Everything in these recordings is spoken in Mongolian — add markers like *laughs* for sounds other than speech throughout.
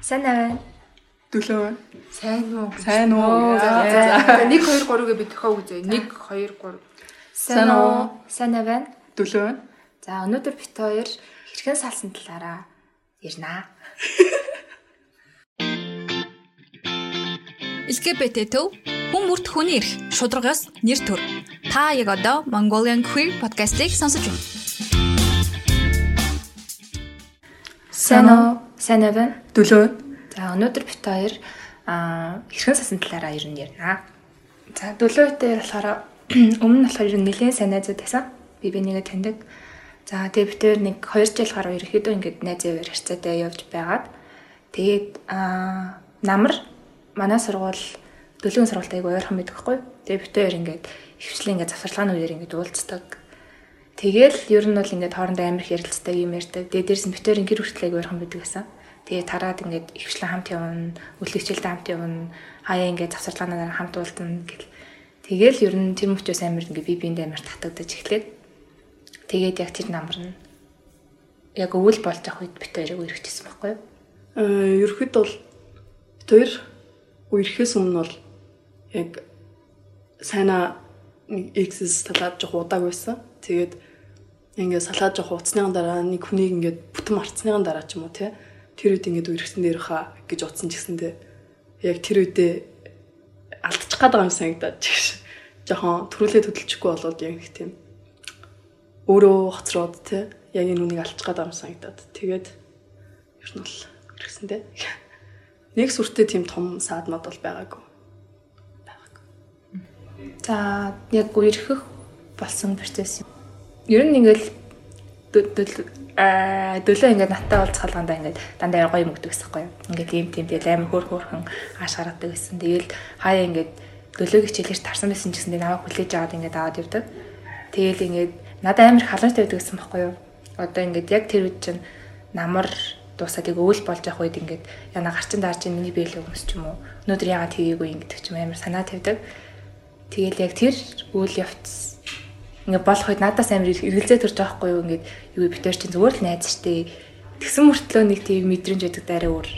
Сайн байна. Дөлөө. Сайн уу? Сайн уу? За 1 2 3 гээ би төхөө үзье. 1 2 3. Сайн уу? Сайн байна. Дөлөө. За өнөөдөр бит хоёр хэрхэн салсан талаараа ярина. *laughs* LGBT төв хүн бүрт хүний эрх шударгаас нэр төр. Та яг одоо Mongolian Queer podcast-ийг сонсож байна. Сайн уу? Сайн байна. Дөлөө. За өнөөдөр бит хоёр аа хэрхэн салсан талаараа ер нь ярина. За дөлөөтэй болохоор *clears throat* өмнө нь болохоор ер нь нэлээд сайн найзууд байсан. Би бинийгээ таньдаг. За тэгээ бит хоёр нэг 2 жил гаруй ерөөхдөө ингээд найзаар харьцаатай явж байгаад тэгээд аа намар манай сургууль дөлөөний сургуультай айгу ойрхон байдаг хгүй. Тэгээ бит хоёр ингээд хөвчлийн ингээд завсарлагын үеэр ингээд уулздаг. Тэгэл ер нь бол ингээд хоорондоо амар их ярилцдаг юм ярьдаг. Тэгээ дээрс нь бит хоёрын гэр хүртэл айгу ойрхон байдаг гэсэн. Тэгээ тараад ингээд хөвчлэн хамт явна, үлгэгчэлтэй хамт явна, хаяа ингээд завсарлагаанаар хамт уулзна гэл. Тэгэл ер нь тэр мөчөөс амар ингээд би биэнд амар татагдаж эхлээд тэгээд яг тэр намар нь яг өвөл болж авах үед бит хоёрыг үргэжсэн байхгүй юу? Аа, ерхэд бол хоёр үерхээс өмнө бол яг сайна нэг X-с талаад жоох удааг байсан. Тэгээд ингээд салаад жоох уцсныхан дараа нэг хүнийг ингээд бүтэн марцсныхан дараа ч юм уу тий. Тэр үед ингээд үерхсэн дээр хаа гэж утсан ч гэсэндээ яг тэр үедээ алдчих гээд байгаа юм санагдаад чигш. Жохон төрүүлээ хөдөлчихгүй болоод яг нэг тийм өөрөө хоцроод тий. Яг энэ үнийг алдчих гээд байгаа юм санагдаад. Тэгээд ер нь бол үерхсэндээ *laughs* нэг сүртэй тийм том саадмад бол байгаагүй. За яг үерхэх болсон процесс. Ер нь ингээл дөлөө ингээд наттай уулзхалгандаа ингээд дандаа гоё юм өгдөг гэсэн юу. Ингээд ийм тийм тэгэл амар хөөр хөөрхөн ааш гаргадаг гэсэн. Тэгэл хаяа ингээд дөлөөг хичээлээр тарсан байсан ч гэсэн намайг хүлээж аваад ингээд аваад явдаг. Тэгэл ингээд надад амар халамжтай байдаг гэсэн байхгүй юу. Одоо ингээд яг тэр үед чинь намар дуусаад яг өвөл болж явах үед ингээд яна гарчин даарч миний биелэг өмс ч юм уу. Өнөөдөр яагаад тгийгүй ингээд ч юм амар санаа тавьдаг. Тэгэл яг тэр үйл явц ингээ болох үед надаас амар эргэлзээ төрж байгаа хгүй юу ингээд юу битэр чинь зүгээр л найз штэ. Тэгсэн мөртлөө нэг тийм мэдрэмж байдаг даараа өөр.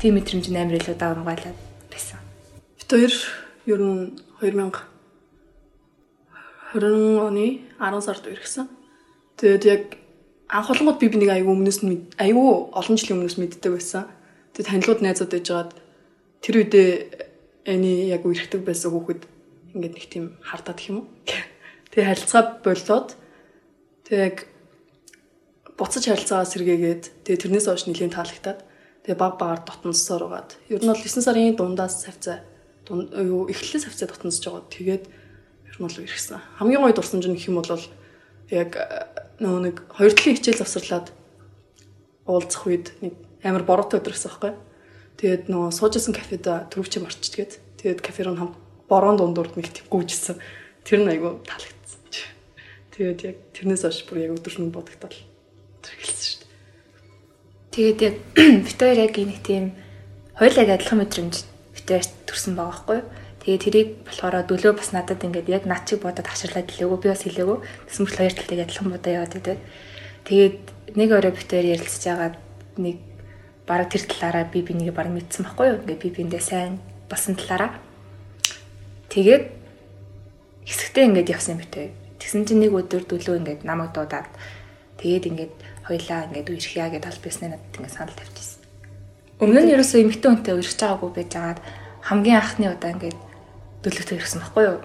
Тийм мэдрэмж амар илүү давамгаалаад байсан. Бид хоёр ер нь 2020 оны 10 сард ирсэн. Тэгээд яг анх олонгод би бинийг аягүй өмнөөс нь аягүй олон жилийн өмнөөс мэддэг байсан. Тэгээд танилуд найзууд байжгаад тэр үедээ эний яг үерхдэг байсан хүүхэд ингээд нэг тийм хардаад юм уу. Тэгээ харилцаа болоод тэг яг буцаж харилцаагаа сэргээгээд тэгээ тэрнээс хойш нэлийн таалагтаад тэгээ баг багаар дотносоор угаад ер нь бол 9 сарын дундаас савцаа юу эхлэлээс савцаа дотносож байгаа. Тэгээд ер нь бол ирсэн. Хамгийн гоё дурсамж нь гэх юм бол яг нөгөө нэг хоёр талын хичээл завсарлаад уулзах үед нэг амар бороотой өдөр гэсэн байхгүй. Тэгээд нөгөө суужсэн кафед төрөвчм орчдгээд тэгээд кафе руу хамт борон дундуур нэг тийм гүйжсэн. Тэр нь айгүй таалагдсан. Тэгээд яг тэрнээс хойш бүр яг өдөршин бодогдол тэргэлсэн шүү дээ. Тэгээд яг *clears throat* бит хоёр яг нэг тийм хоёулаа адилхан мэдрэмж бит хоёр төрсэн байгаа байхгүй юу? Тэгээд тэрийг болохоор дөлөө бас надад ингээд яг над чиг бодоод хаширлаад хэлээгөө би бас хэлээгөө. Тэсэн мөрөл хоёр талтай адилхан бодоо яваад байдаг. Тэгээд нэг орой бит хоёр ярилцж байгаа нэг бараг тэр талаараа би бинийг бараг мэдсэн байхгүй юу? Ингээд би биэндээ сайн болсон талаараа Тэгээд хэсэгтээ ингээд явсан битээ. Тэгсэн чинь нэг өдөр дөлөө ингээд намайг дуудаад тэгээд ингээд хоёлаа ингээд үерхье гэдээ албаснаа надад ингээд санал тавьчихсан. Өмнө нь ерөөсөө эмэгтэй хүнтэй үерхэж байгаагүй байжгаад хамгийн анхны удаа ингээд дөлөгтэй ирсэн байхгүй юу?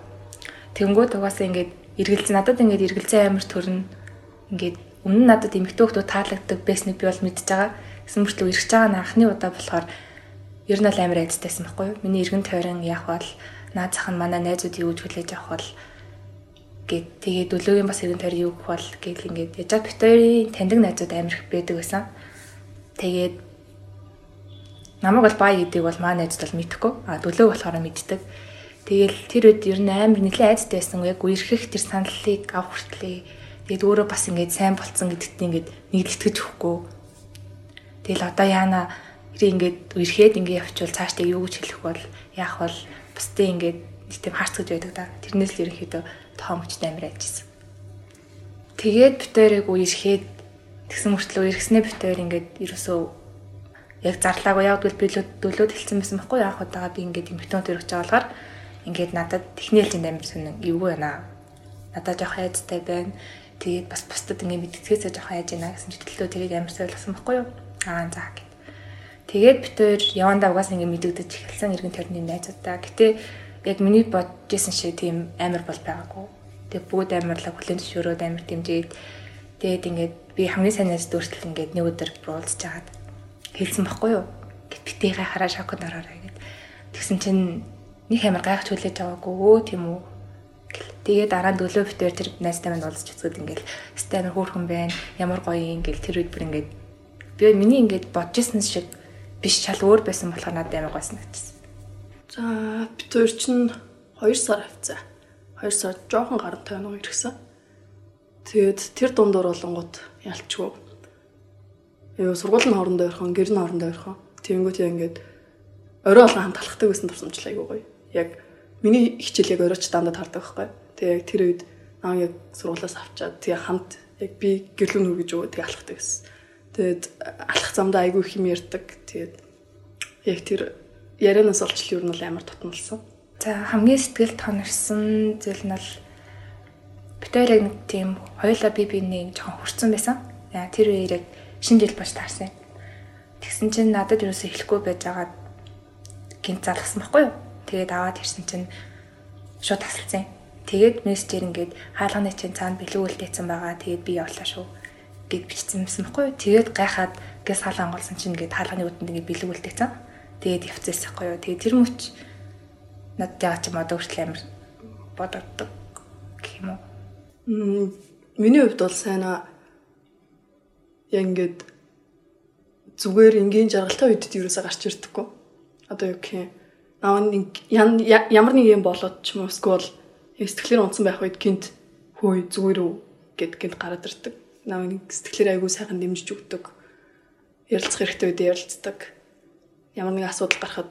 Тэнгүүд угаасаа ингээд эргэлзээ надад ингээд эргэлзээ амар төрн ингээд өмнө нь надад эмэгтэй хүмүүс таалагддаг байсныг би бол мэдж байгаа. Гэсэн мөртлөө ирэх байгаа нь анхны удаа болохоор ер нь л амар айдтайсан байхгүй юу? Миний эргэн тойрон яах бол наад зах нь манай найзууд юу гэж хүлээж авах бол гэд тэгээ дөлөөгийн бас эргэн тойр юу гэх бол гэл ингээд бит хоёрын таньдаг найзууд амар их байдаг байсан. Тэгээд намайг бол бай гэдэг бол маа найзууд бол мэдхгүй. А дөлөөг болохоор мэддэг. Тэгэл тэр үед ер нь амар нэлээд айцтай байсан. Яг үерхэх тэр саналыг авах хүртлээ. Тэгээд өөрөө бас ингээд сайн болцсон гэдэгт ингээд нэг л итгэж өгөхгүй. Тэгэл одоо яана ингээд үерхэд ингээд явчвал цаашдаа юу гэж хэлэх бол яах бол бусдын ингээд тийм харцгаж байдаг да. Тэрнээс л ерөнхийдөө тоом хүчтэй амир ажилласан. Тэгээд битээрийг үерхэд тэгсэн мөртлөө иргэснээ битээр ингээд ерөөсөө яг зарлаагүй яг бол би дөлөөд хэлсэн байсан байхгүй яг удаага би ингээд эмхтэн төрөж байгаа болохоор ингээд надад технэлжинд амир сүнэн эвгүй байна. Надад жоох айцтай байна. Тэгээд бас бусдад ингээд мэдтгэхээсээ жоох айж байна гэсэн читлэлөө тэрийг амир сойлгосон байхгүй юу? Аа за гэд. Тэгээд бид тээр явандаа угаас ингээд мэдэгдэж эхэлсэн иргэн тойрны найзуудаа. Гэтэ яг миний бодожсэн шиг тийм амир бол байгаагүй. Тэгээд бүгд амирлаг хүлэн зөвшөөрөөд амир дэмжиж тэгээд ингээд би хамгийн сайн найз дүүртэл ингээд нэг өдөр бруулж жагаад хэлсэн баггүй юу? Гэт битээ гайхаараа шоконд ороорой гэд. Тэгсэн чинь нэг амар гайхаж хүлээж байгаагүй өө тийм үү? Тэгээд дараа нь дөлөө битээр тэр найзтай минь уулзч үзгээд ингээл стай амар хөөрхөн байна. Ямар гоё ингээл тэр үед бүр ингээд би миний ингээд бодож исэн шиг биш шал өөр байсан болохоор надад амар гойсон гэсэн. За бид хоёр чинь 2 сар авцаа. 2 сар жоохон гарантай нэг ирсэн. Тэгээд тэр дундуур болонгууд ялчгүй Яа сургуулийн хоорондоо ойрхон, гэр нь хоорондоо ойрхон. Тэнгүүт яа ингээд орой болгон хамт алхдаг байсан турсамжлаа айгуу гоё. Яг миний хичээл яг оройч дандаа тардаг байхгүй. Тэгээ яг тэр үед аа яг сургуулаас авчаад тэгээ хамт яг би гэрлүүн хөргөж өгөө тэгээ алхдаг гэсэн. Тэгээд алхах замдаа айгүй их юм ярьдаг. Тэгээд яг тэр ярианаас олч л юу нь амар тотмолсон. За хамгийн сэтгэл тонорсон зүйл нь бол битээр яг нэг тийм хоёулаа би биний жоохон хурцсан байсан. Яа тэр үеэр яг шинэ жил болж таарсан. Тэгсэн чинь надад юусоо хэлэхгүй байж байгаа гинт залгсан байхгүй юу? Тэгээд аваад ирсэн чинь шууд тасалсан. Тэгээд мессежээр ингээд хаалганы чинь цаана бэлэг үлдээсэн байгаа. Тэгээд би явлаа шүү гэд бичсэн юмсан байхгүй юу? Тэгээд гайхаад гэс хаалга анголсон чинь ингээд хаалганы үдэнд ингээд бэлэг үлдээсэн. Тэгээд явцсан байхгүй юу? Тэгээд тэр мөч над яа ч юм одоо хүртэл амир бодогддог гэх юм уу? Миний хувьд бол сайн аа яг ингээд зүгээр энгийн жаргалтай үед юусаа гарч ирдэггүй. Одоо юу гэх юм. Наа нэг ямар нэг юм болоод ч юм уу эсвэл сэтгэлээр унтсан байх үед гинт хөөе зүгээр үү гэд гинт гараад ирдэг. Наа нэг сэтгэлээр айгүй сайхан дэмжиж өгдөг. Ярилцах хэрэгтэй үед ярилцдаг. Ямар нэг асуудал гарахад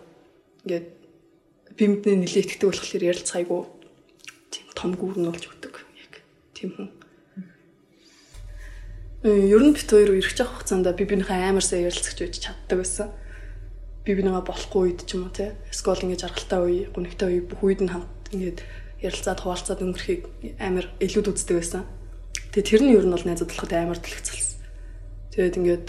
ингээд би мэднэ нэлээд итгэдэг болохоор ярилцах айгүй тийм том гүүрэн болж өгдөг. Яг тийм хүн. Э, ер нь бит хоёр ирэх жах хугацаанд би бинийхээ амар сайн ярилцагч байж чаддаг байсан. Би бинийгаа болохгүй үед ч юм уу те. Скол ингэ жаргалтай үе, гүнхтэй үе бүх үед нь хамт ингээд ярилцаад хуваалцаад өнгөрөхийг амар илүүд үздэг байсан. Тэгээ тэр нь ер нь бол найзууд болоход амар төлөвцөлсөн. Тэгээд ингээд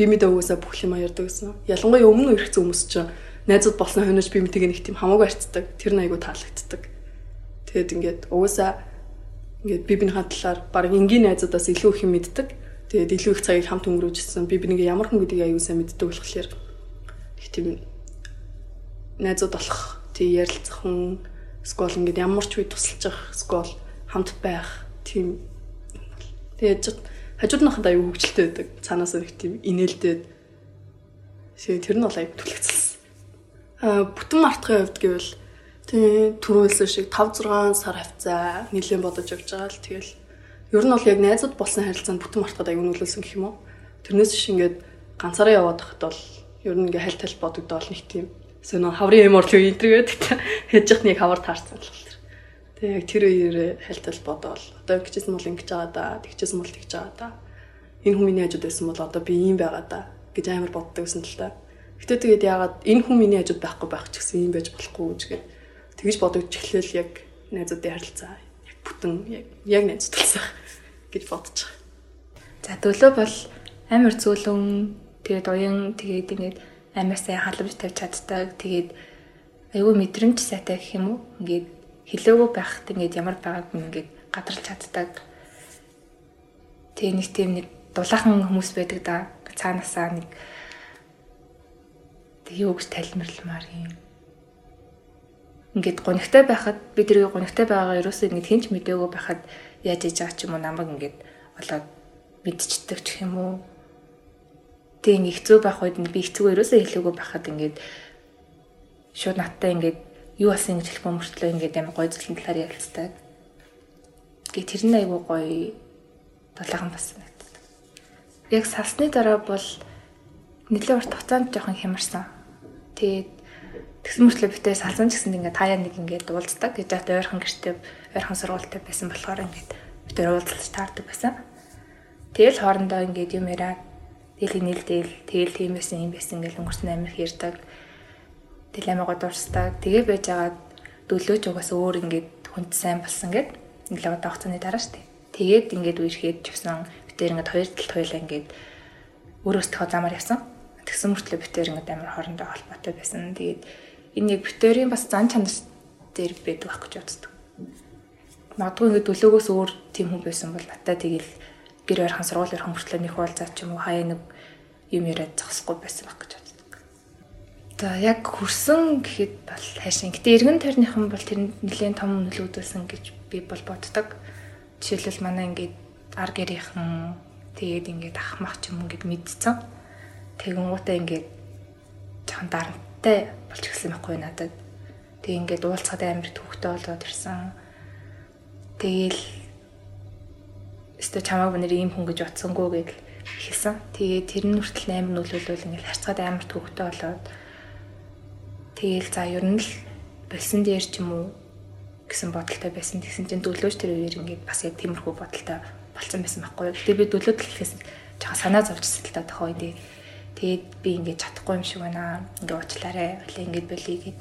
би мэдээ угаасаа бүх юм ярьдаг гэсэн. Ялангуяа өмнө ирэх хүмүүс ч найзууд болсон хойноос би мэтэг нэг тийм хамаагүй харцдаг. Тэр нь айгу таалагддаг. Тэгээд ингээд угаасаа ингээд би бинийхээ талаар баг энгийн найзуудаас илүү их юм мэддэг. Тэгээд илүү их цагийг хамт өнгөрөөжсэн. Би бинийг ямар хүн гэдгийг аюул сайн мэддэг болохоор их тийм найзууд болох тий ярилцах хүн скол ингээд ямар ч үе тусалж явах скол хамт байх тийм тэгээд хажууд нь хадаа аюу хөвгчлээ байдаг. Цаанаас нэг тийм инээлдээд тэр нь бол аюу түлхэлсэн. Аа бүтэн мартахын хувьд гэвэл Тэгээ түрүүлсэн шиг 5 6 сар хавцаа нэлээд бодож явж байгаа л тэгэл ер нь бол яг найзууд болсон харилцаанд бүтэн мартахад аюул нөлөөлсөн гэх юм уу. Тэрнээс шиг ингээд ганцаараа яваад хахад бол ер нь ингээд хальт хальт бодогдоол нэг тийм сонио хаврын юм орлоо интервью гэдэг хийж яхад нэг хавар таарсан л тэр. Тэгээ яг тэр үеэр хальт хальт бодоол одоо ингэжсэн бол ингэж байгаа да, тэгчсэн бол тэгж байгаа да. Энэ хүн миний хажууд байсан бол одоо би ийм байгаа да гэж амар боддог гэсэн л та. Гэтэ тэгээд яагаад энэ хүн миний хажууд байхгүй байх ч гэсэн ийм байж болохгүй гэж гээд тэгж бодогч эхлээл яг найзуудын харилцаа яг бүтэн яг яг найзууд болсон *laughs* гэж бодож байгаа. За дөлөө бол амар зөөлөн тэгээд уян тэгээд ингээд амар сайн халамж тавьж чаддаг. Тэгээд айгүй мэдрэмж сайтай гэх юм уу? Ингээд хилээгөө байхад ингээд ямар байгааг ингээд гадарлаж чаддаг. Тэгээ нэг тийм нэг дулаахан хүмүүс байдаг да. Цаанаасаа нэг тэг юу гэж тайлмарламаар юм ингээд гонигтай байхад би тэрийг гонигтай байгаа ерөөсөө ингээд хинч мдэггүй байхад яаж иж байгаа ч юм уу намайг ингээд болоод мэдчихдэг ч юм уу. Тэг ингээд хэцүү байх үед би хэцүү ерөөсөө хэлээгүй байхад ингээд шууд надтай ингээд юу болсон гэж хэлэхгүй мөртлөө ингээд амар гой зүйлэн талаар ярилцдаг. Гэ тэр нь айгүй гоё дулаахан бас надад. Яг салсны дараа бол нэлээд урт хугацаанд жоохон хямарсан. Тэгээд Тэгсэн мөртлөө битээ салсан ч гэсэн ингээд таяа нэг ингээд уулздаг. Гэж хат ойрхон гэртээ ойрхон сургуультай байсан болохоор ингээд битээ уулзалж таардаг байсан. Тэгэл хоорондоо ингээд юм яриа Тэгэл нийлдээл тэгэл тийм байсан юм байсан гэж өнгөрсөн амир хэрдэг. Тэгэл амигаа дурсдаг. Тэгээ байж байгаа дөлөөч угаас өөр ингээд хүнд сайн болсон гэд нэлээд удаа хугацааны дараа штэ. Тэгээд ингээд үерхэд чвсан битээр ингээд хоёр талд хоёлаа ингээд өөрөөсөө замаар явсан. Тэгсэн мөртлөө битээр ингээд амар хоорондоо холбоотой байсан. Тэгээд энэ яг битээрийн бас зан чанар дээр байдаг байх гэж боддог. Магадгүй ингээд дөлөөгөөс өөр тийм хүн байсан бол надад тэгэл гэр барихан сургууль барихан мөртлөө нэг уулзаад ч юм уу хаяа нэг юм яриад зогсохгүй байсан байх гэж. За яг хөрсөн гэхэд бол хайшин. Гэтэ эргэн тойрныхан бол тэр нэлийн том нөлөөдүүлсэн гэж би бол боддог. Жишээлбэл манай ингээд ар гэрийнхэн тэгээд ингээд ахмах ч юм ингээд мэдсэн. Тэгэнгүүтээ ингээд жоохон дарамттай болж гисэн байхгүй надад. Тэг ингээд уулзахад амар төвхтэй болоод ирсэн. Тэгээл өстө чамааг өнөр ийм хүн гэж утсангүй гэж хэлсэн. Тэгээ тэр нь хүртэл амар нөлөөлөл ингээд харцгаад амар төвхтэй болоод тэгээл за ер нь л болсон дээр ч юм уу гэсэн бодолтой байсан. Тэгсэн чинь дөлөөж тэр үеэр ингээд бас яг тиймэрхүү бодолтой болцсон байсан байхгүй юу. Тэгээ би дөлөөд хэлэхээс жоохон санаа зовчихсан л та тохоо дээ. Тэгээд би ингээд чадахгүй юм шиг байна. Ингээд уучлаарай. Өглөө ингээд болий гэд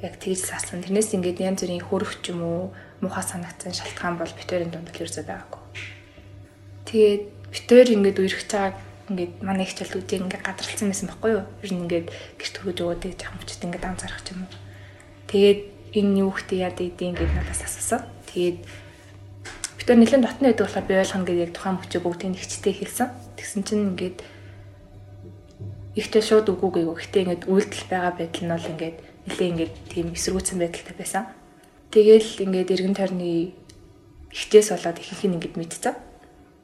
яг тэгж саасан. Тэрнээс ингээд янз бүрийн хөрөх ч юм уу муухай санагцсан шалтгаан бол битэрийн дунд л ерөөсөө байгаагүй. Тэгээд битэр ингээд үерхэж байгаа ингээд манай их чөлөөдийг ингээд гадралцсан байсан байхгүй юу? Ер нь ингээд гэрт хөргөж өгөөд гэж хамчд ингээд ч юм. Тэгээд энэ юу хтээ яа дийдээ ингээд надаас асуусан. Тэгээд битэр нэлээд дотны байдаг болохоор би ойлгоно гэдэг яг тухайн мөчөө бүгдийг нэгчтэй хэлсэн. Тэгсэн чинь ингээд ихтэй шууд үгүй гээгөө. Гэтэ ингээд үйлдэл байгаа байдал нь бол ингээд нэлээ ингээд тийм эсэргүүцсэн байдалтай байсан. Тэгээл ингээд эргэн тойрны ихтээс болоод ихэнх нь ингээд мэдчихсэн.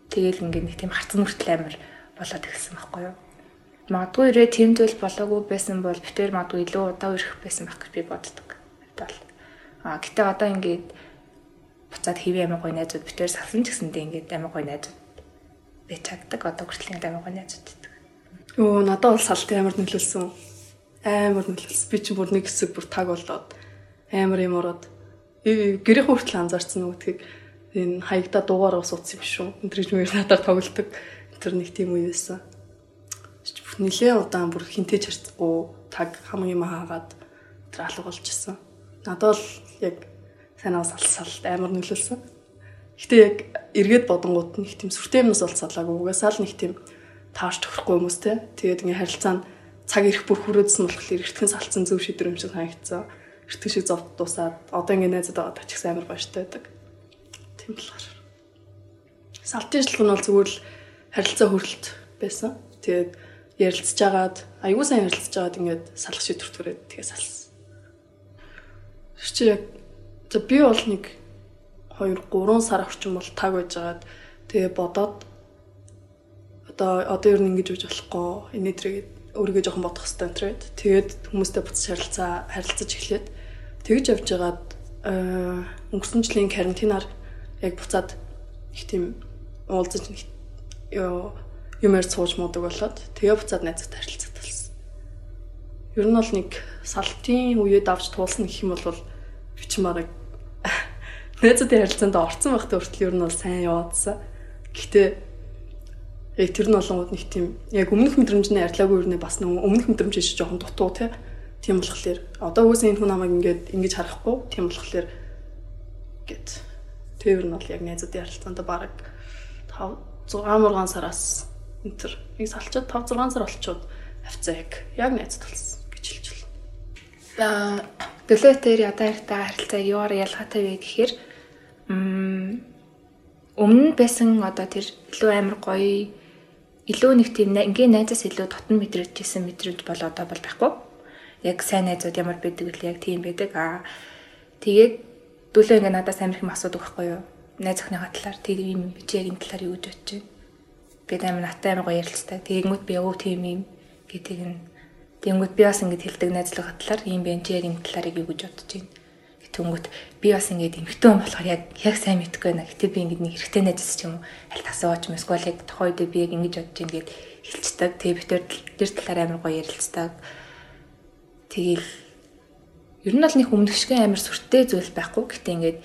Тэгээл ингээд нэг тийм харцан хүртэл амир болоод ирсэн байхгүй юу? Магадгүй ирээ тэмдэл болоогүй байсан бол битэр магадгүй илүү удаа ирэх байсан байх гэж би боддог. Бол а гэтээ одоо ингээд буцаад хэвээ амин гой найзууд битэр салсан ч гэсэндээ ингээд амин гой найзууд байж чаддаг. Одоо хүртэл ингээд амин гой найзууд байдаг. Өө надад бол салт амар нөлөөлсөн амар нөлөөлсөн. Би чи бүр нэг хэсэг бүр таг болоод амар юм ороод гэрээ хүртэл анзаарсан нүгтгийг энэ хаягда дуугаар ус утсан юм шүү. Энтрэж мөр надад тоглолдог. Тэр нэг тийм үе байсан. Нилээ удаан бүр хинтэж харцгүй таг хам юм хаагаад тэр алга болж исэн. Надад л яг санаа салсал амар нөлөөлсөн. Гэтэ яг эргээд бодонгууд нэг тийм сүртэй юмнаас бол салаагүй. Угаасаа л нэг тийм таарч төгөхгүй хүмүүстэй. Тэгээд ингээ харилцаанд цаг ирэх бүр хүрээдсэн болохоор эртгэн салцсан зөв шийдвэр юм шиг санагдсан. Эртгэн шиг зовд дуусаад одоо ингэ найзад байгаа ч их амар баяртай байдаг. Тийм болохоор. Салтын нь бол зүгээр л харилцаа хөрөлт байсан. Тэгээд ярилцж агаад аягүй сайн ярилцж агаад ингээд салах шийдвэр төрөөд тэгээ салсан. Чи яг за би бол нэг 2 3 сар орчим бол таг байж агаад тэгээ бодоод одоо одоо ер нь ингэж үж болохгүй инээдрэгээд өөрийгөө жоохон бодох хэрэгтэй энэ трейд. Тэгээд хүмүүстэй буцаж харилцаа харилцаж эхлээд тэгж явж байгаад өнгөрсөн жилийн карантинаар яг буцаад их тийм уулзаж юмэр сууж муудаг болоод тэгээ буцаад найзтай харилцаад болсон. Ер нь бол нэг салтын үеэд авч туулсан гэх юм бол би ч мараг *laughs* найзтай харилцаанд орцсон байхдаа хүртэл ер нь бол сайн яваадсан. Гэхдээ яг тэр нь болонгууд нэг тийм яг өмнөх мэдрэмжний арилаагүй юу нэ бас нэг өмнөх мэдрэмж шиг жоохон дутуу тий. Тийм болохоор одоо үгүйс энэ хүн намайг ингээд ингэж харахгүй тийм болохоор гэт тэр нь бол яг найзуудын харилцаанд бараг 5 6 мургаан сараас энэ төр нэг салчаад 5 6 сар болчиход авцаа яг яг найзад болсон гэж хэлж байна. Аа Дөлөөтээр одоо ихтэй харилцаа юугаар ялгаатай вэ гэхээр өмнө байсан одоо тэр илүү амар гоё илүү нэг тийм ингийн найзаас илүү дотн мэдрэгдсэн мэдрэмж бол одоо бол байхгүй. Яг сайн найзууд ямар байдаг вэ? Яг тийм байдаг. Аа тэгээд дүүлээ ингээ надаас амар их асуудаг байхгүй юу? Найз охиныхаа талаар тэр юм би чи яг энэ талаар юу гэж бодож байна? Би амар наттай амар гоё ярилцдаг. Тэгэнгүүт би өвөө тийм юм гэдэг нь Тэнгүүт би бас ингэж хэлдэг найзлага талаар ийм бэ чи яг энэ талаар юу гэж бодож байна? Тэнгүүт би бас ингэж эмхтэн болохоор яг яг сайн мэдхгүй байна. Гэтэ би ингэж нэг хэрэгтэй найзс ч юм уу аль тасаач юм яг тухай үед би яг ингэж бодож байна гэд хэлцдэг. Тэгээ би тэр тэр талаар амар гоё ярилцдаг. Тэгээл ер нь бол нэг өмнөшгөө амар сүртэй зүйл байхгүй. Гэтэ ингэж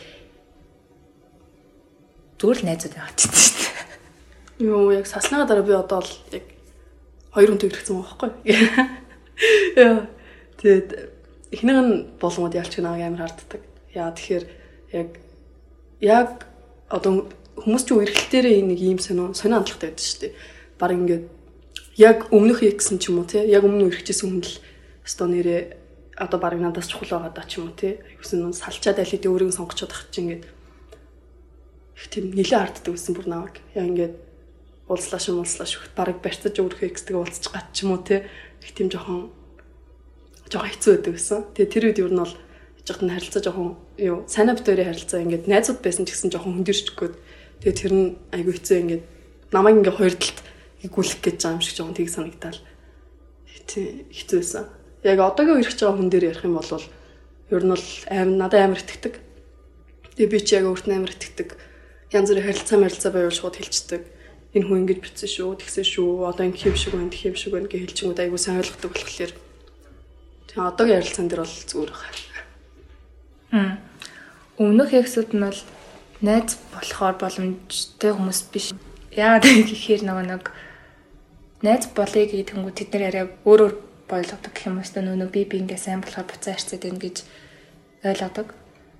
зүгээр л найзууд яваад байна шүү дээ. Юу яг саснага дараа би одоо л яг хоёр ирсэн байгаа байхгүй. Яа. Тэгээд эхнийх нь болгоод ялч гэнэ амар харддаг. Яа тэгэхээр яг яг одоо хүмүүс ч үерхэлтээрээ нэг ийм сонио сонио хандлагатай байдаг шүү дээ. Бараг ингээд яг өмнөх ягсэн ч юм уу те яг өмнө үргэжсэн хүн л өсто нэрээ одоо бараг надаас чухал байгаа даа ч юм уу те айгуусан нь салчаад алид өөрийг сонгочод ах чинь ингээд тийм нилээ харддаг гэсэн бүр наваг. Яг ингээд уулзлааш юм уулзлааш өгт бараг барьцаж өөрхөө экстэйг уулзч гат ч юм уу те их тийм жоохон жоохон хэцүү байдаг гэсэн. Тэгээ тэр үед юу нь бол жоохон харилцаа жоохон юу сайн битүүрийн харилцаа ингээд найзууд байсан ч гэсэн жоохон хөндөрч гээд тэгээ тэр нь айгүй хэцүү ингээд намайг ингээд хоёр талд игүүлэх гэж байгаа юм шиг жоохон тийг санагдал. Тий хэцүү байсан. Яг одоогийн үерхэж байгаа хүн дээр ярих юм бол ер нь бол аим надад амар итгэдэг. Тэгээ би ч яг өөрт нь амар итгэдэг. Янз бүрийн харилцаа марилцаа байвал шууд хэлцдэг энэ хүн ингэж битсэн шүү, тэгсэн шүү, одоо ингэ хийв шиг байна, тэгв шиг байна гэж хэлчихэнгүүд айгуу сайн ойлгодог болохоор тэгээ одоогийн ярилцсан дээр бол зүгээр байна. Хм. Өмнөх эксүүд нь бол найз болохоор боломжтой хүмүүс биш. Яагаад гэхээр нөгөө нэг найз болъё гэдэг тэнгүү тэд нар арай өөр өөр ойлгодог гэх юм уу нөгөө би би ингээ сайн болохоор буцаа харцаад байна гэж ойлгодог.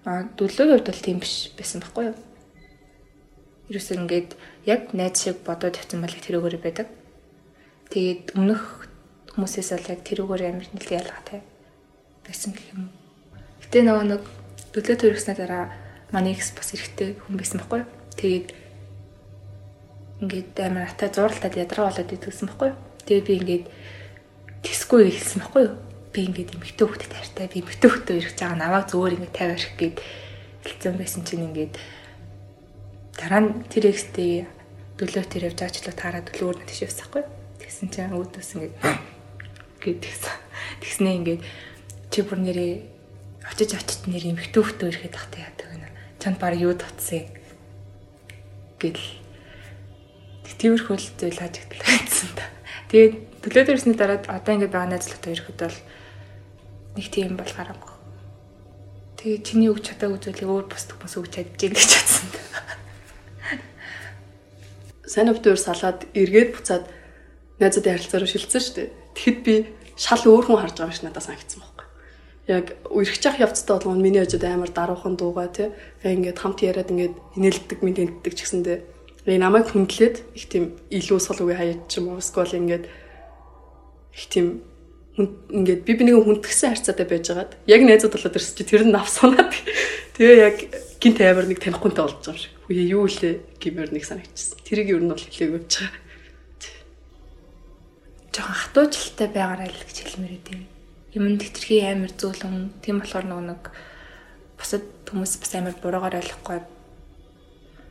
А дүлөөгийн хувьд бол тийм биш байсан байхгүй юу? Ерөөсөө ингээд яг найз шиг бодоод явсан бол тэрүүгээр байдаг. Тэгээд өмнөх хүмүүсээс бол яг тэрүүгээр амар нэлээд ялгаатай байсан гэх юм. Гэтэ нөгөө нэг төлөө төрөхснээ дараа манай экс бас эрэхтэй хүн байсан байхгүй? Тэгээд ингээд амар атаа зурлаад ядраа болоод идэгсэн байхгүй? Тэгээд би ингээд тэсгүй хэлсэн байхгүй юу? Би ингээд эмхтөө хөлтөд хайртай би эмхтөө хөлтөө ирэх чагаа намайг зүгээр ингээд тавиарах гээд хэлсэн байсан чинь ингээд дараа нь тэр экстэй дөлөө тэр явж аачлаа таараа дөлөө өөр тийш явсахгүй. Тэгсэн чинь өөдөөс ингээд гэдгсэн. Тэгснээ ингээд чи бүр нэрээ очиж очиж нэр эмхтөө хөтөө ирэхэд тахтай яадаг гэнэ. Чанд баг юу татсан гэл тиймэрхүү л зүйл хажигдлаа гэсэн та. Тэгээд төлөө төрсний дараа одоо ингээд байгаа найзлаатай ирэхэд бол нэг тийм бол гараагүй. Тэгээ чиний үг чадаагүй зүйлийг өөр бус хүмүүс үг чадчих гэж чадсан та сайн өвдөр салаад эргээд буцаад найзуудын харилцаараа шилцсэн шүү дээ. Тэгэхэд би шал өөр хүн харж байгаа юм шиг надад санагдсан байхгүй. Яг үерхэж явах явцтай болгоно миний хажууд амар даруухан дуугаа тий. Ингээд хамт яриад ингээд инээлдэг мэдэнтдэг ч гэсэндээ би намайг хүндлээд их тийм илүү сул үгээ хаяад ч юм уу эсвэл ингээд их тийм ингээд би бинийгээ хүндгсэн харьцаатай байжгаад яг найзууд болоод ирсэн чи тэр нь навсунаад *laughs* тэгээ яг гинт амар нэг танихгүйтэй болж байгаа юм шиг. Үе юу лээ гэмээр нэг санагдчихсан. Тэрийг юу нь бол хэлээгүй байж байгаа. Жохон хатуужилттай байгаарай л гэж хэлмээр идэв. Юм тэтэрхий амар зөөлөн. Тийм болохоор нөгөө нэг бусад хүмүүс бас амар буруугаар ойлгохгүй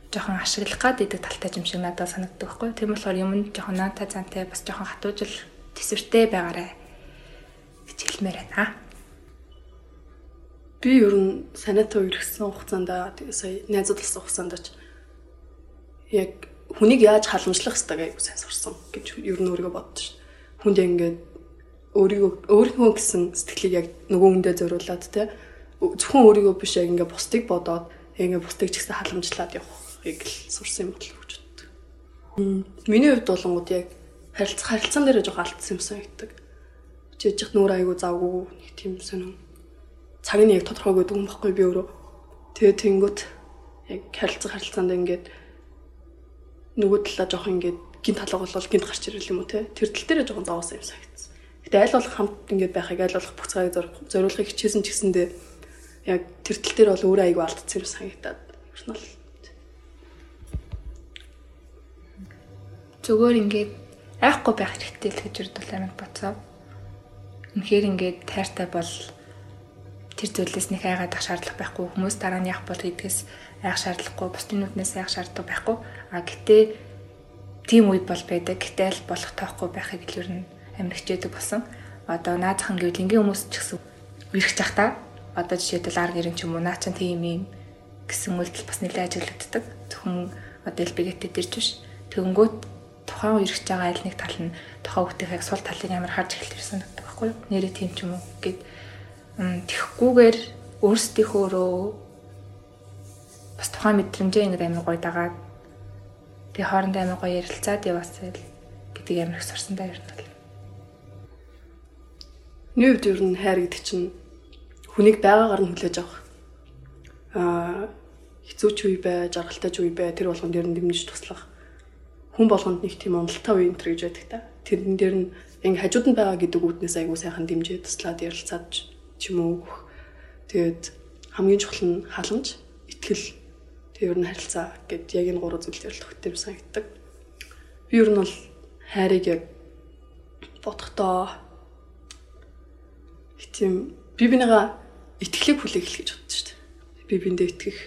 жохон ашиглах гад идэг талтай юм шиг надад санагддаг байхгүй. Тийм болохоор юм жохон наата зантай бас жохон хатуужил төсвөртэй байгаарай гэж хэлмээр байна би ер нь санаатаа үргэсэн хугацаанд тэгээ сая найзууд болсон хугацаанд ч яг хүнийг яаж халамжлах хэвээр аягүй сайн сурсан гэж ер нь өөрийгөө боддоо ш. Хүнд ингээд өөрийгөө өөрийнхөө гэсэн сэтгэлийг яг нөгөө хүндээ зориулаад те зөвхөн өөрийгөө биш яг ингээд бусдыг бодоод ингээд бусдыг ч гэсэн халамжлаад явахыг л сурсан юм болов гэж боддог. Миний хувьд болонгууд яг харилцах харилцаан дээр жоох алдсан юм санагддаг. Жижиг нүүр аягүй завгүй нэг тийм сонин цаг нь яг тодорхой гэдэг юм баггүй би өөрөө. Тэгээ тэнгүүт яг харилцах харилцаанд ингээд нөгөө талаа жоох ингээд гинт талаа болол гинт гарч ирэл юм уу те. Тэр тал дээр жоохон зоогосон юм санагдсан. Гэтэ айл болох хамт ингээд байхыг айл болох цагийг зориулахыг хичээсэн ч гэсэндээ яг тэр тал дээр бол өөрөө айгүй алдсан юм санагдаад ер нь бол зүгээр ингээд айхгүй байх хэрэгтэй л гэж үрдэл амиг бодсоо. Үнэхээр ингээд тайртай бол тэр зүйлээс нэг айгаад ах шаардлага байхгүй хүмүүс дараа нь яах бол гэдгээс айх шаардлагагүй. Бусдын нүднээс айх шаардлага байхгүй. А гэтээ тийм үед бол байдаг. Гэтээ аль болох тоохгүй байхыг л ер нь амир хичээдэг болсон. Одоо наазахын гэвэл ингийн хүмүүс ч гэсэн ирэх чах та одоо жишээлбэл ар гэрэн ч юм уу наа чин тийм юм гэсэн үйлдэл бас нэлээд ажиглагддаг. Зөвхөн одоо элбигэтэд ирж биш. Тэгэнгүүт тухайн ирэх байгаа аль нэг тал нь хүүхдийн яг сул талыг амар харж эхэлсэн гэдэг байхгүй юу? Нэрээ тийм ч юм уу гэд тэхгүүгээр өөрсдийнхөөрөө бас тухайн мэдрэмжээ ингэ амар гоё дагаад тэгээ хоорондоо амар гоё ярилцаад яваасай л гэдэг амар их сурсан даа ер нь бол. Миний хувьд ер нь хайр гэдэг чинь хүнийг байгаагаар нь хүлээж авах. Аа хэцүү ч үе бай, жаргалтай ч үе бай, тэр болгонд ер нь дэмжиж туслах. Хүн болгонд нэг тийм уналтаа үе энэ гэж байдаг та. Тэрэн дээр нь ингээ хажууд нь байгаа гэдэг үтнээс айгуу сайхан дэмжиж туслаад ярилцаад ч юм уу. Тэгээд хамгийн чухал нь халамж, итгэл, тэг ер нь харилцаа гэд яг энэ гурван зүйл дээр л төгтөөр санагддаг. Би ер нь бол хайрыг яг бодохдоо тийм би бинийгаа итгэлийг хүлээх гэж боддог шүү дээ. Би биндээ итгэх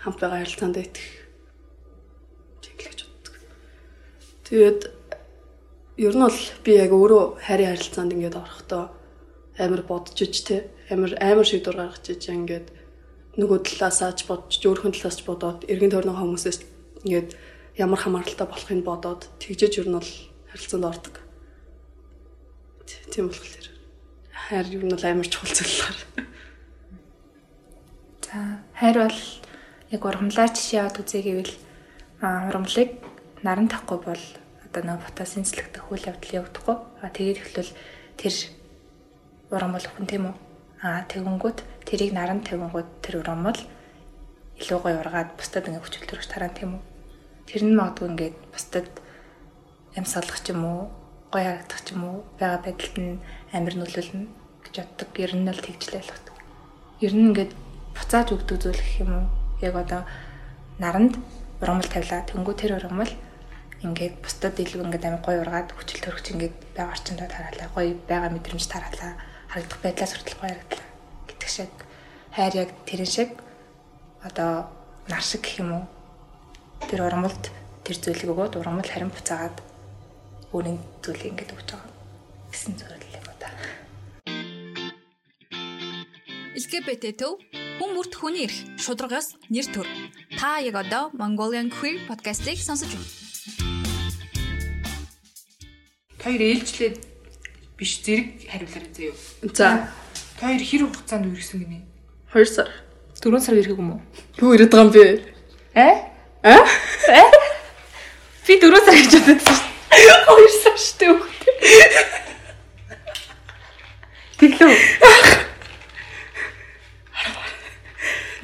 хамт байгаа харилцаанд итгэх гэж боддог. Тэгээд ер нь бол би яг өөрөө хайрын харилцаанд ингээд орохдоо амар бодож ич те амар амар шийдвэр гаргаж ич ингээд нөгөө талаасаа ч бодож өөрхөн талаас ч бодоод эргэн тойрны хүмүүсээс ингээд ямар хамааралтай болохыг бодоод тэгжэж ер нь бол харилцаанд ордог. Тийм болохоор хайр юу нь бол амар чухал зүйл болохоор. *laughs* За хайр бол яг ургамлаар жишээ аваад үзье гэвэл а ургамлыг наран тахгүй бол одоо нэг потасийн цэлэгдэх үйл явдал явагдахгүй. А тэгээд эхлвэл тэр ургамл хүн тийм үү? А тэгэнгүүт тэрийг наран тавингууд тэр ургамл илүү гоё ургаад бусдад ингээ хүчил төрөж тараа тийм үү? Тэр нь магадгүй ингээд бусдад амьсгалах ч юм уу гоё харагдах ч юм уу байгаа байдалд нь амир нөлөөлнө гэж боддог. Ер нь л тэгжлээ л боддог. Ер нь ингээд буцааж өгдөг зүйл гэх юм уу? Яг одоо наранд ургамал тавилаа. Тэнгүү тэр ургамал ингээд бусдад илүү ингээд амир гоё ургаад хүчил төрөгч ингээд байгаа орчиндөө тараалаа. Гоё байгаа мэдрэмж тараалаа. Харагдах байдлаас хүртэл гоё харагдлаа. Гэтг шиг хайр яг тэрэн шиг одоо нар шиг гэх юм уу? Тэр ургамалд тэр зүйлийг өгөөд ургамал харин буцаагаад өөрийн зүйлийг ингэж өгч байгаа гэсэн зөвлөлийг удаа. LGBT төв хүн бүрт хүний эрх шударгаас нэр төр. Та яг одоо Mongolian Queer podcast-ийг сонсож байна. Хоёр ээлжлээд биш зэрэг хариулаарай заяа. За Хоёр хэр хугацаанд үргэлжсэн гинэ? 2 сар. 4 сар ирэх юм уу? Юу ирээд байгаа юм бэ? Э? А? Би 4 сар гэж бодсон шүү. Хоёр сар штэ үхтэй. Тэглөө.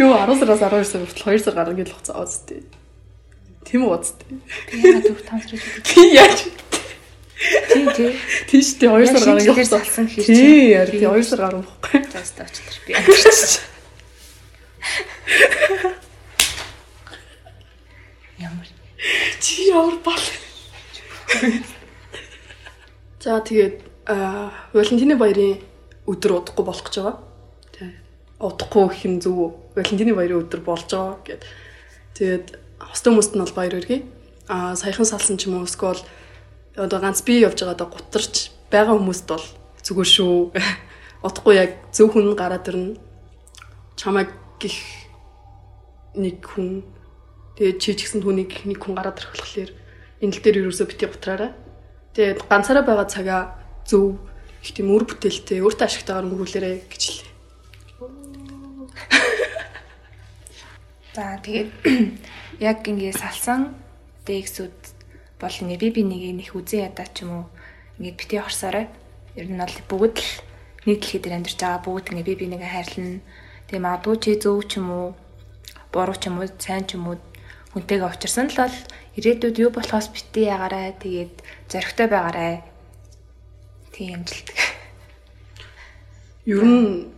Юу 10 сараас 12 сар хүртэл 2 сар гарна гэж л хуцаа уустай. Тийм үү уустай. Би яагаад 4 5 сар гэж бодсон. Би яаж Тий, тий. тий 2 сар гэж хэлсэн салсан хэрэг. Тий яар тий 2 сар гарна бохгүй. Заастаа очлоо би. *laughs* Ямар Чи ямар бал. За тэгээд аа Валентины баярын өдөр удахгүй болох гэж байгаа. Тий. Удахгүй гэх юм зөв үү? Валентины баярын өдөр болж байгаа гэд. Тэгээд хостой хүмүүст нь бол баяр хүргэе. Аа саяхан салсан ч юм уу эсвэл одоо ганц би явж байгаадаа гутарч байгаа хүмүүст бол зүгээр шүү. *laughs* Удахгүй яг зөв хүн гараад ирнэ. Чамайг гих нэг хүн тэгээд чи ч гэсэн түүнийг нэг хүн гараад ирэх болохоор энэ л дээр юусоо бити гутраарай. Тэгээд ганцаараа байгаа цагаа зөв их тийм үр бүтээлтэй өөртөө ашигтайгаар өнгөрүүлээрэй гэж хэлээ. *laughs* За тэгээд *clears throat* яг ингээ салсан дексүүд бол ингээ би би нэг нэг үзэн ядаа ч юм уу ингээ бити орсоорой. Ер нь бол бүгд л нэг дээр амьдарч байгаа бүгд ингээ би би нэгэ хайрлана. Тэгээ магадгүй чи зөв ч юм уу буруу ч юм уу сайн ч юм уу хүнтэйгээ учирсан л бол ирээдүйд юу болохоос бити ягаарай. Тэгээд зоригтой байгаарай. Тийм амжилт. Ер нь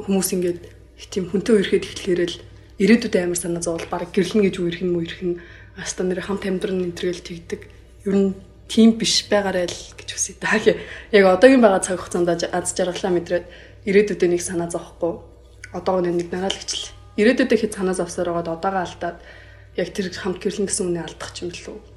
хүмүүс ингээд их тийм хүнтэй үерхэд ихлэхээр л ирээдүйд амар санаа зовол баг гэрлэн гэж үерх юм уу ирэх нь аста нэр хамт амьдрын энтрэл тэгдэг. Ер нь тийм биш байгаарай л гэж хүсэе даа. Яг одоогийн байгаа цаг хугацаанд аз жаргалаа мэдрээд ирээдүйдээ нэг санаа зовхгүй. Одоогоо нэг нагаал гिचл. Ирээдүйдээ хэд санаа зовсоор байгаад одоогоо алдаад яг тэр хамт гэрлэн гэсэн үнэ алдах юм л үү?